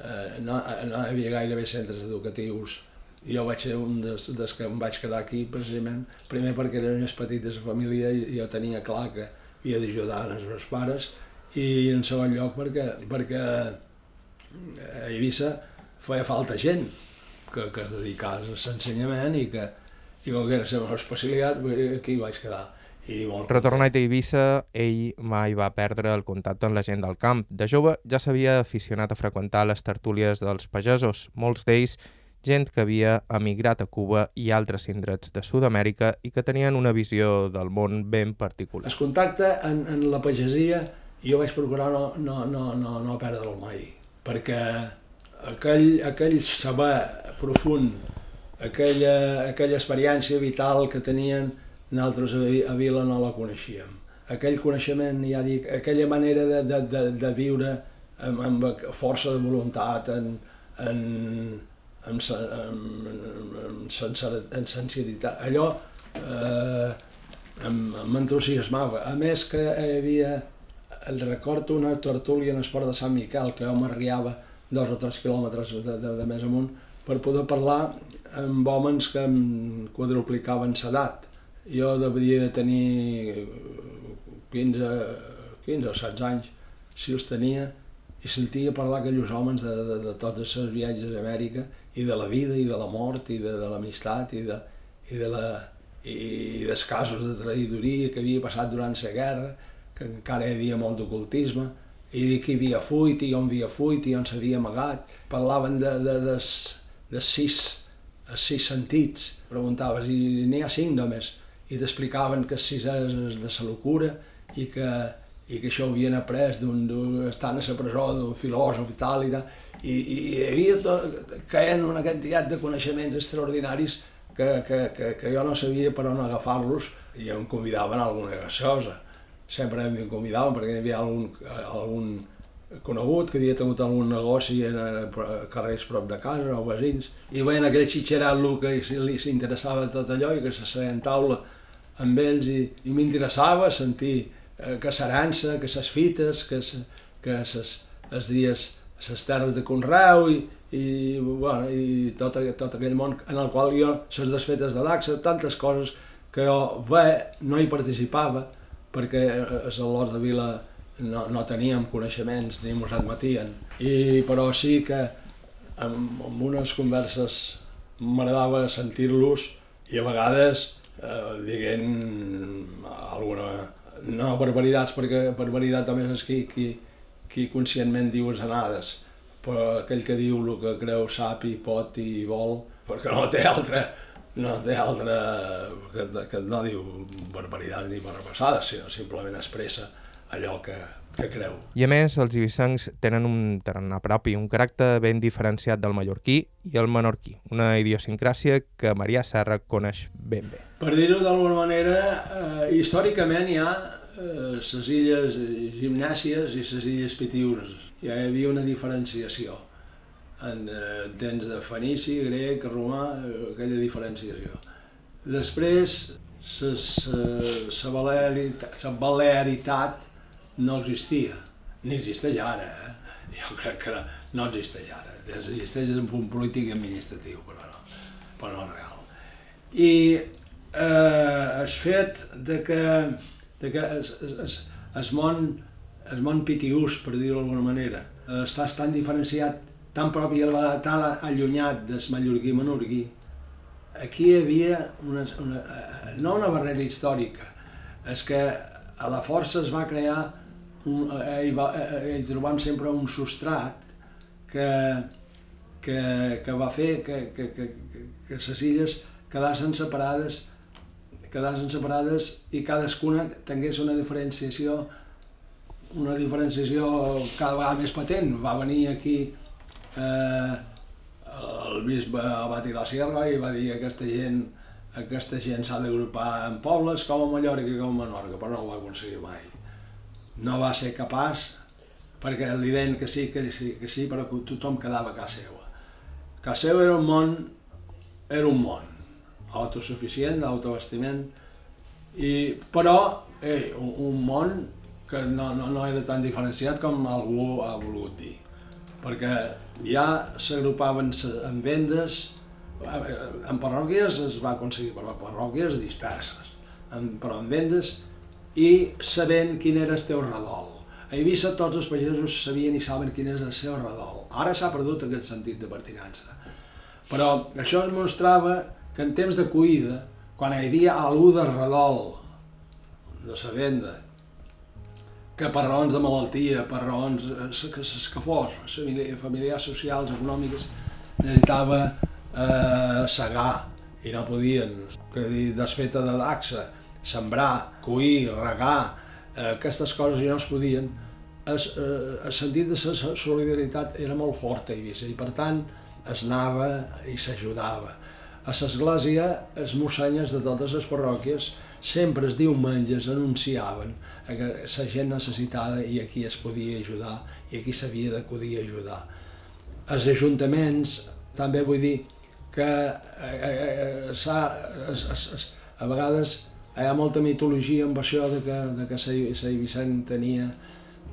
eh, no, no havia gairebé centres educatius. I jo vaig ser un dels, dels que em vaig quedar aquí, precisament, primer perquè era més petit de la família i jo tenia clar que havia d'ajudar els meus pares, i en segon lloc perquè, perquè a Eivissa feia falta gent que, que es dedicava a l'ensenyament i que, i com que era la meva especialitat, aquí vaig quedar. I molt Retornat a Eivissa, ell mai va perdre el contacte amb la gent del camp. De jove ja s'havia aficionat a freqüentar les tertúlies dels pagesos, molts d'ells gent que havia emigrat a Cuba i altres indrets de Sud-amèrica i que tenien una visió del món ben particular. El contacte en, en la pagesia jo vaig procurar no, no, no, no, no perdre'l mai, perquè aquell, aquell saber profund aquella, aquella experiència vital que tenien, nosaltres a, Vila no la coneixíem. Aquell coneixement, ja dic, aquella manera de, de, de, de viure amb, amb força de voluntat, en, en, amb, amb, amb, amb, amb sensibilitat. Allò eh, m'entusiasmava. A més que hi havia, el recordo una tertúlia en esport de Sant Miquel, que jo m'arriava dos o tres quilòmetres de, de, de més amunt, per poder parlar amb homes que em quadruplicaven l'edat. Jo devia tenir 15, 15 o 16 anys, si els tenia, i sentia parlar aquells homes de, de, de totes les viatges a Amèrica i de la vida i de la mort i de, de l'amistat i de, i de la, i, i dels casos de traïdoria que havia passat durant la guerra, que encara hi havia molt d'ocultisme, i de qui havia fuit i on havia fuit i on s'havia amagat. Parlaven de, de, de, de sis sis sentits, preguntaves, i n'hi ha cinc només, i t'explicaven que sis és de la locura i que, i que això ho havien après d'un, estant a la presó d'un filòsof i tal i tal, i, i hi havia tot, caien una quantitat de coneixements extraordinaris que, que, que, que jo no sabia per on agafar-los i em convidaven a alguna gasosa. Sempre em convidaven perquè hi havia algun, algun conegut que havia tingut algun negoci en carrers prop de casa o veïns i veien aquell xitxerat que li s'interessava tot allò i que se seien taula amb ells i, i m'interessava sentir eh, que s'arança, que ses fites, que, ses, que ses, els dies, les terres de Conreu i, i, bueno, i tot, tot aquell món en el qual jo, les desfetes de l'AXA, tantes coses que jo bé, no hi participava perquè a l'Hort de Vila no, no teníem coneixements ni ens admetien. I, però sí que en, en unes converses m'agradava sentir-los i a vegades eh, dient alguna, no barbaritats, perquè barbaritat també és qui, qui, qui conscientment diu anades, però aquell que diu el que creu, sap i pot i vol, perquè no té altra, no té altra, que, que no diu barbaritat ni barrabassades, sinó simplement expressa allò que, que creu. I a més, els ibisancs tenen un tarannà propi, un caràcter ben diferenciat del mallorquí i el menorquí, una idiosincràsia que Maria Serra coneix ben bé. Per dir-ho d'alguna manera, eh, històricament hi ha les eh, illes gimnàcies i les illes pitiures. Hi havia una diferenciació en eh, temps de fenici, grec, romà, eh, aquella diferenciació. Després, la balearitat no existia, ni existeix ara, eh? jo crec que no existeix ara, existeix en un punt polític i administratiu, però no, però no real. I eh, el fet de que de que es, es, es món, el món pitiús, per dir-ho d'alguna manera, està tan diferenciat, tan propi i tan allunyat del mallorquí menorquí, aquí hi havia una, una, no una barrera històrica, és que a la força es va crear, un, eh, hi, va, eh, hi trobam sempre un substrat que, que, que va fer que, que, que, que les illes quedassin separades quedassin separades i cadascuna tingués una diferenciació una diferenciació cada vegada més patent. Va venir aquí eh, el bisbe Abat i la Sierra i va dir que aquesta gent aquesta gent s'ha d'agrupar en pobles com a Mallorca i com a Menorca, però no ho va aconseguir mai. No va ser capaç perquè li deien que sí, que sí, que sí, però que tothom quedava a casa seva. Casa seva era un món, era un món autosuficient, d'autobastiment, i, però eh, un, un món que no, no, no era tan diferenciat com algú ha volgut dir, perquè ja s'agrupaven en vendes, en parròquies es va aconseguir, però parròquies disperses, en, però en vendes i sabent quin era el teu redol. A Eivissa tots els pagesos sabien i saben quin és el seu redol. Ara s'ha perdut aquest sentit de pertinença. Però això es mostrava que en temps de cuida, quan hi havia algú de redol de la venda, que per raons de malaltia, per raons eh, que, que fos, familiars, socials, econòmiques, necessitava eh, segar i no podien, que dir, desfeta de daxa, sembrar, cuir, regar, eh, aquestes coses ja no es podien, es, eh, el sentit de la solidaritat era molt fort a Eivissa i per tant es anava i s'ajudava. A l'església, els mossenyes de totes les parròquies sempre els diumenges anunciaven que la gent necessitada i aquí es podia ajudar i aquí s'havia d'acudir a ajudar. Els ajuntaments, també vull dir que eh, eh, eh, a vegades hi ha molta mitologia amb això de que, de que Sant Vicent tenia,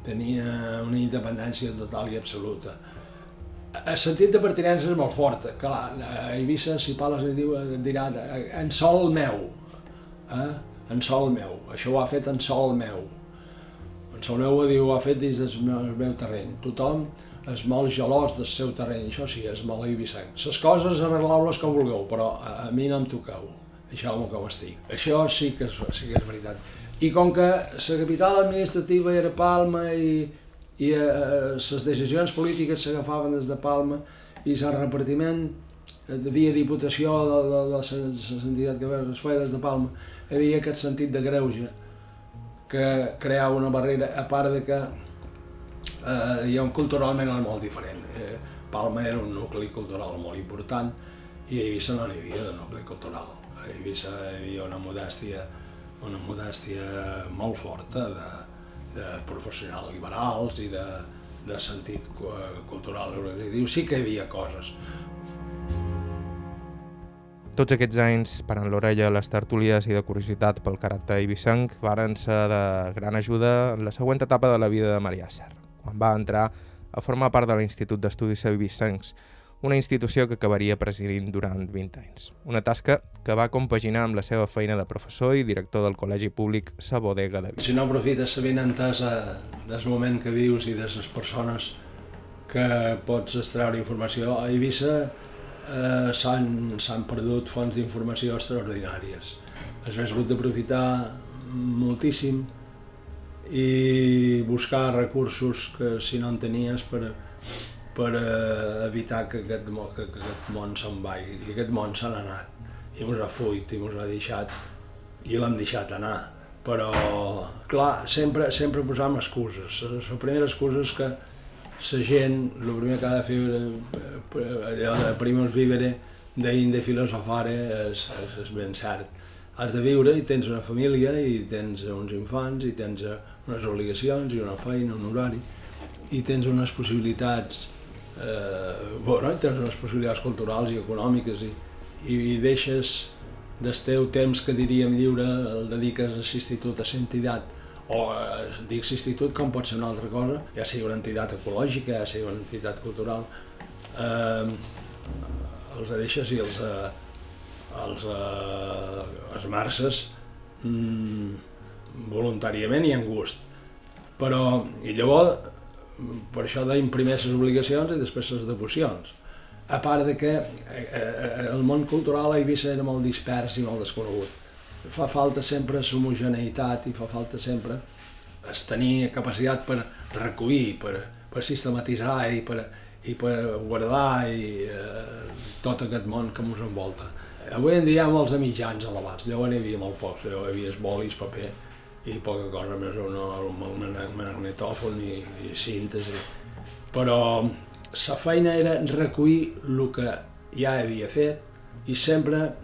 tenia una independència total i absoluta el sentit de pertinença és molt fort. Clar, a Eivissa, si parles, diu, diran en sol meu. Eh? En sol meu. Això ho ha fet en sol meu. En sol meu ho diu, ho ha fet dins del meu, del meu terreny. Tothom és molt gelós del seu terreny, això sí, és molt eivissenc. Les coses arregleu-les com vulgueu, però a, a mi no em toqueu. Això com estic. Això sí que és, sí que és veritat. I com que la capital administrativa era Palma i, i eh, eh, les decisions polítiques s'agafaven des de Palma i el repartiment de via diputació de, de, de, les entitats que es feia des de Palma, hi havia aquest sentit de greuge que creava una barrera, a part de que eh, un culturalment era molt diferent. Eh, Palma era un nucli cultural molt important i a Eivissa no n'hi havia de nucli cultural. A Eivissa hi havia una modèstia, una modèstia molt forta de, de professionals liberals i de, de sentit cultural. Diu, sí que hi havia coses, tots aquests anys, parant l'orella les tertúlies i de curiositat pel caràcter ibisenc, varen ser de gran ajuda en la següent etapa de la vida de Maria Serra, quan va entrar a formar part de l'Institut d'Estudis Ibisencs, una institució que acabaria presidint durant 20 anys. Una tasca que va compaginar amb la seva feina de professor i director del Col·legi Públic Sa Bodega de Vic. Si no aprofites sabent entesa del moment que vius i de les persones que pots extreure informació, a Eivissa eh, s'han perdut fonts d'informació extraordinàries. Has hagut d'aprofitar moltíssim i buscar recursos que si no en tenies per, per eh, evitar que aquest, que, que aquest món se'n vagi. I aquest món se n'ha anat i ens ha fuit i ens ha deixat i l'hem deixat anar. Però, clar, sempre, sempre posam excuses. La primera excusa és que la gent, el primer que ha de fer eh, allò de primos vivere, de filosofare, és, és, és ben cert. Has de viure i tens una família i tens uns infants i tens unes obligacions i una feina, un horari i tens unes possibilitats eh, bueno, tens unes possibilitats culturals i econòmiques i, i, i deixes del teu temps que diríem lliure el dediques a l'institut, a l'entitat o eh, dic institut com pot ser una altra cosa, ja sigui una entitat ecològica, ja sigui una entitat cultural, eh, els deixes i els, eh, els, eh, els marces mm, voluntàriament i en gust. Però, i llavors, per això d'imprimir les obligacions i després les devocions. A part de que eh, eh, el món cultural a Eivissa era molt dispers i molt desconegut fa falta sempre l'homogeneïtat i fa falta sempre es tenir capacitat per recollir, per, per sistematitzar i per, i per guardar i, eh, tot aquest món que ens envolta. Avui en dia hi ha molts mitjans elevats, llavors n'hi havia molt pocs, hi havia bolis, paper i poca cosa més, un, un magnetòfon i, i síntesi. Però la feina era recollir el que ja havia fet i sempre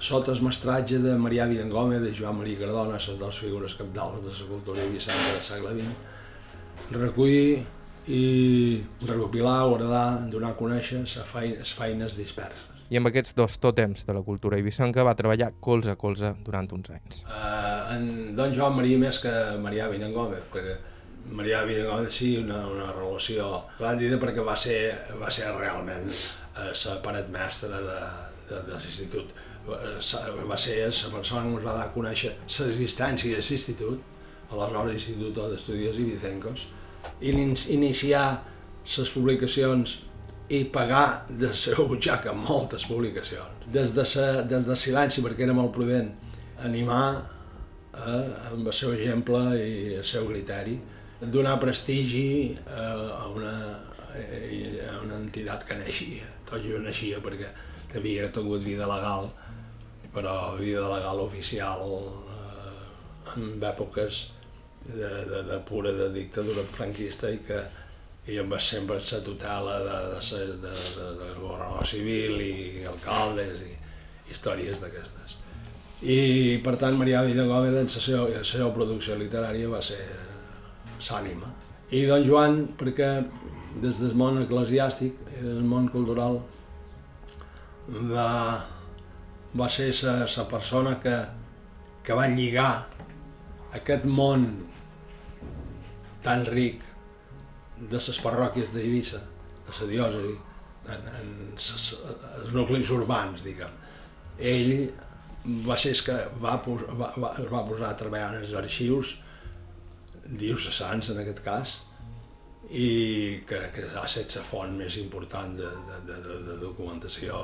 sota el mestratge de Marià Virangome, de Joan Maria Cardona, les dues figures capdals de la cultura ibicenca del segle XX, recollir i recopilar, guardar, donar a conèixer les feines, feines disperses. I amb aquests dos tòtems de la cultura ibicenca va treballar colze a colze durant uns anys. Uh, en Don Joan Maria més que Marià Virangome, perquè Marià Virangome sí una, una relació gràndida perquè va ser, va ser realment uh, la paret mestra de, de, de l'institut va ser la persona que ens va dar a conèixer l'existència de l'institut, aleshores Institut d'Estudis Ibicencos, i iniciar les publicacions i pagar de la seva butxaca moltes publicacions. Des de, sa, des de silenci, perquè era molt prudent, animar eh, amb el seu exemple i el seu criteri, donar prestigi eh, a, una, a una entitat que naixia. Tot jo naixia perquè havia tingut vida legal però vida legal oficial eh, en èpoques de, de, de pura de dictadura franquista i que i amb sempre la tutela de, de, de, de, de governador civil i alcaldes i històries d'aquestes. I per tant Marià Villagòmez en la la seva producció literària va ser s'ànima. I don Joan, perquè des del món eclesiàstic i del món cultural va, va ser la persona que, que va lligar aquest món tan ric de les parròquies d'Eivissa, de la diòcesi, en, en els nuclis urbans, diguem. Ell va ser que va, va, va, es va posar a treballar en els arxius diocesans, en aquest cas, i que, que ha estat la font més important de, de, de, de documentació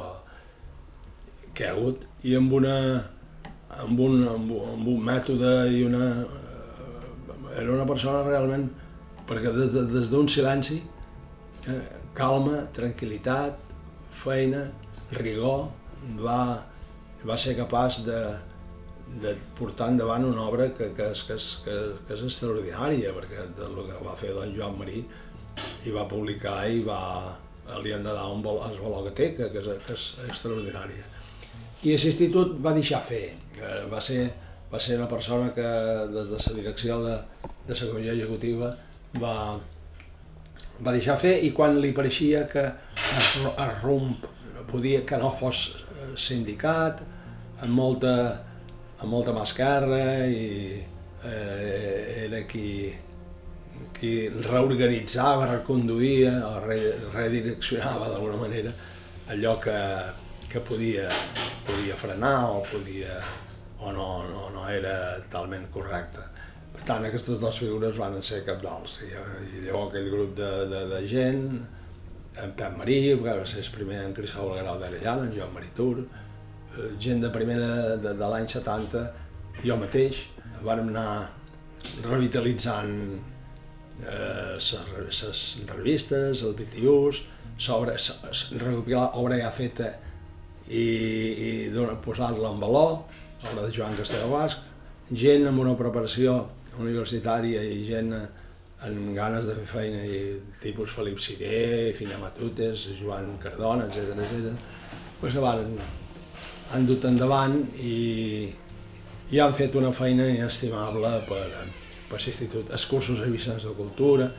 que ha hagut. I amb una amb un, amb, amb un mètode i una eh, era una persona realment perquè des, de, des d'un silenci eh, calma, tranquil·litat feina, rigor va, va ser capaç de, de portar endavant una obra que, que, és, que, és, que, que és extraordinària, perquè el que va fer don Joan Marí i va publicar i va, li han de dar un vol, el valor que té, que, que, és, que és extraordinària. I a l'institut va deixar fer, va ser, va ser una persona que des de la direcció de, de la comissió executiva va, va deixar fer i quan li pareixia que es, es romp, podia que no fos sindicat, amb molta, amb molta mà esquerra i eh, era qui, qui reorganitzava, reconduïa o re, redireccionava d'alguna manera allò que, que podia, podia frenar o podia o no, no, no era talment correcte. Per tant, aquestes dues figures van ser capdals. I, i llavors aquell grup de, de, de gent, en Pep Marí, que va ser el primer en Cristóbal Grau d'Arellana, en Joan Maritur, gent de primera de, de l'any 70, jo mateix, vàrem anar revitalitzant les eh, revistes, els BTUs, sobre recopilar obra ja feta i, i posar-la en valor, obra de Joan Castelló Basc, gent amb una preparació universitària i gent amb ganes de fer feina i tipus Felip Siguer, Fina Matutes, Joan Cardona, etc etc. Pues van, han dut endavant i, i han fet una feina inestimable per, per l'institut. Els cursos a Vicenç de Cultura,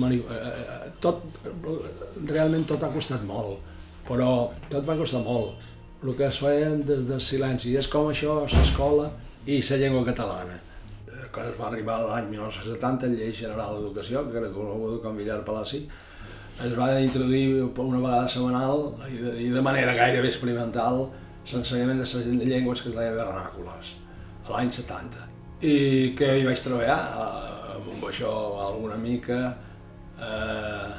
mani, eh, tot, realment tot ha costat molt, però tot va costar molt el que es feia des del silenci. És com això, l'escola i la llengua catalana. Quan es va arribar l'any 1970, la Llei General d'Educació, que era coneguda com Villar Palassi, es va introduir una vegada setmanal de, i de manera gairebé experimental l'ensenyament de les llengües que es deia vernàcules, a l'any 70. I que hi vaig treballar, eh, amb això alguna mica, eh,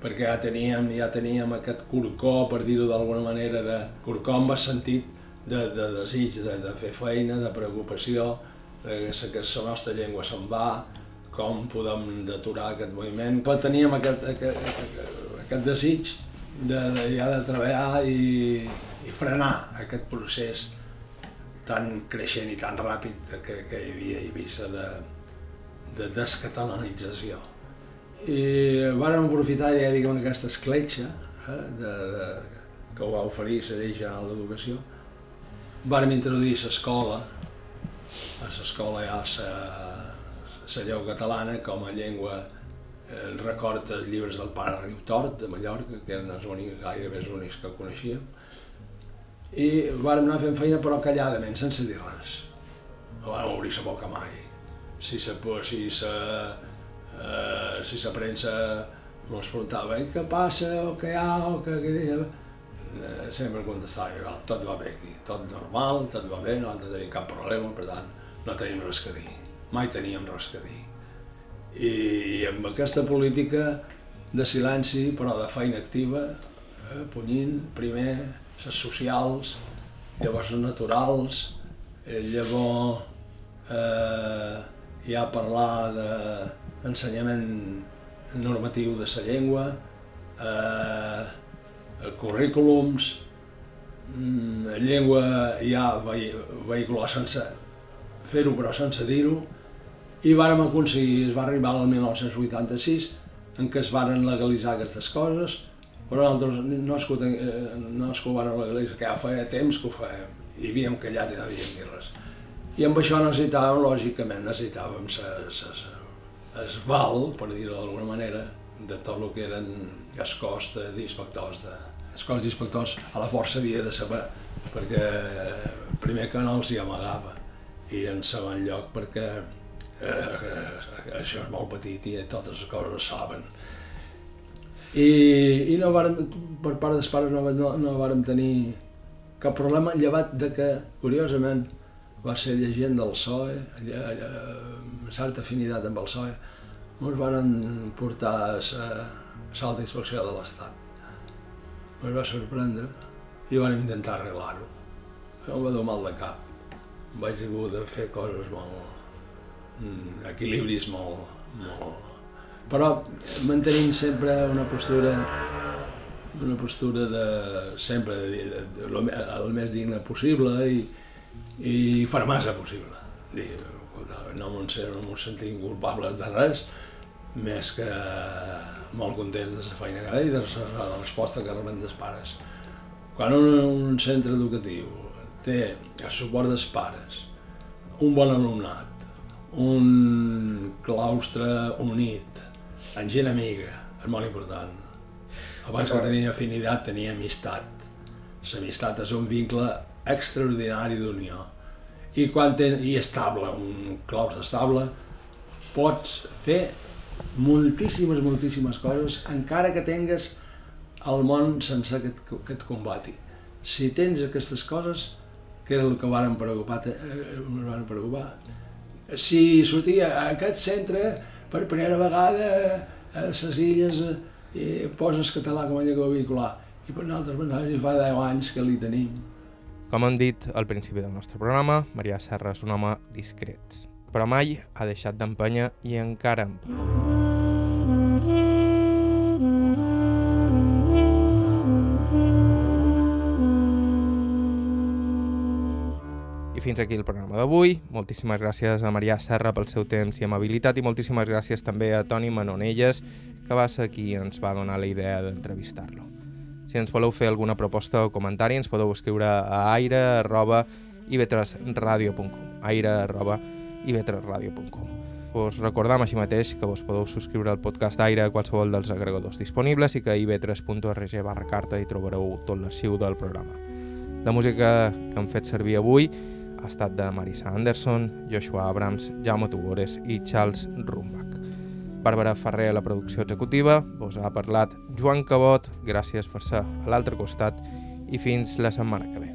perquè ja teníem, ja teníem aquest corcó, per dir-ho d'alguna manera, de corcó amb el sentit de, de desig, de, de fer feina, de preocupació, de que, la nostra llengua se'n va, com podem deturar aquest moviment. Però teníem aquest, aquest, aquest desig de, de, ja de treballar i, i frenar aquest procés tan creixent i tan ràpid que, que hi havia a Eivissa de, de descatalanització i vàrem aprofitar ja diguem aquesta escletxa eh, de, de, que ho va oferir la llei general d'educació. Vàrem introduir l'escola a l'escola ja la llengua catalana com a llengua eh, record els llibres del pare Riutort de Mallorca que eren els únics, gairebé els únics que coneixíem i vàrem anar fent feina però calladament, sense dir res. No vam obrir la boca mai. Si se, si se eh, si la premsa ens preguntava què passa, o què hi ha, o què... què eh, sempre contestava igual, tot va bé aquí, tot normal, tot va bé, no hem de tenir cap problema, per tant, no tenim res que dir, mai teníem res que dir. I, i amb aquesta política de silenci, però de feina activa, eh, punyint primer les socials, llavors les naturals, eh, llavors eh, ja parlar de, ensenyament normatiu de la llengua, eh, currículums, mm, llengua ja vehicular sense fer-ho però sense dir-ho, i vàrem aconseguir, es va arribar al 1986 en què es varen legalitzar aquestes coses, nosaltres no és que, eh, no ho varen legalitzar, que ja feia temps que ho fèiem, i havíem callat i no havíem dit res. I amb això necessitàvem, lògicament, necessitàvem sa, es val, per dir-ho d'alguna manera, de tot el que eren els cos d'inspectors. De, els cos d'inspectors a la força havia de saber, perquè eh, primer que no els hi amagava, i en segon lloc perquè eh, això és molt petit i totes les coses saben. I, i no vàrem, per part dels pares no, no, no vàrem tenir cap problema, llevat de que, curiosament, va ser llegint del PSOE, certa afinitat amb el PSOE, ens van portar a la alta inspecció de l'Estat. Ens va sorprendre i vam intentar arreglar-ho. Em va dur mal de cap. Vaig haver de fer coses molt... Mm, equilibris molt, molt... Però mantenint sempre una postura una postura de sempre de, de, de, de, el més digne possible i, i fer massa possible. Dir, no ens no sentim culpables de res, més que molt contents de la feina que i de la resposta que reben dels pares. Quan un, un centre educatiu té el suport dels pares, un bon alumnat, un claustre unit, amb gent amiga, és molt important. Abans que tenia afinitat, tenia amistat. L'amistat és un vincle extraordinari d'unió. I quan ten, i estable, un claustre estable, pots fer moltíssimes, moltíssimes coses, encara que tingues el món sense que et, que et combati. Si tens aquestes coses, que era el que varen preocupar, eh, varen preocupar. Si sortia a aquest centre per primera vegada a les illes i poses català com a llengua vehicular i per nosaltres mensajes fa 10 anys que li tenim. Com hem dit al principi del nostre programa, Maria Serra és un home discret, però mai ha deixat d'empènyer i encara empeny. I fins aquí el programa d'avui. Moltíssimes gràcies a Marià Serra pel seu temps i amabilitat i moltíssimes gràcies també a Toni Manonelles, que va ser qui ens va donar la idea d'entrevistar-lo. Si ens voleu fer alguna proposta o comentari, ens podeu escriure a aire.ivetresradio.com aire.ivetresradio.com Us recordam així mateix que vos podeu subscriure al podcast d'Aire a qualsevol dels agregadors disponibles i que a ib3.org barra carta hi trobareu tot l'arxiu del programa. La música que hem fet servir avui ha estat de Marisa Anderson, Joshua Abrams, Jaume Tugores i Charles Rumbach. Bàrbara Ferrer a la producció executiva, vos ha parlat Joan Cabot, gràcies per ser a l'altre costat i fins la setmana que ve.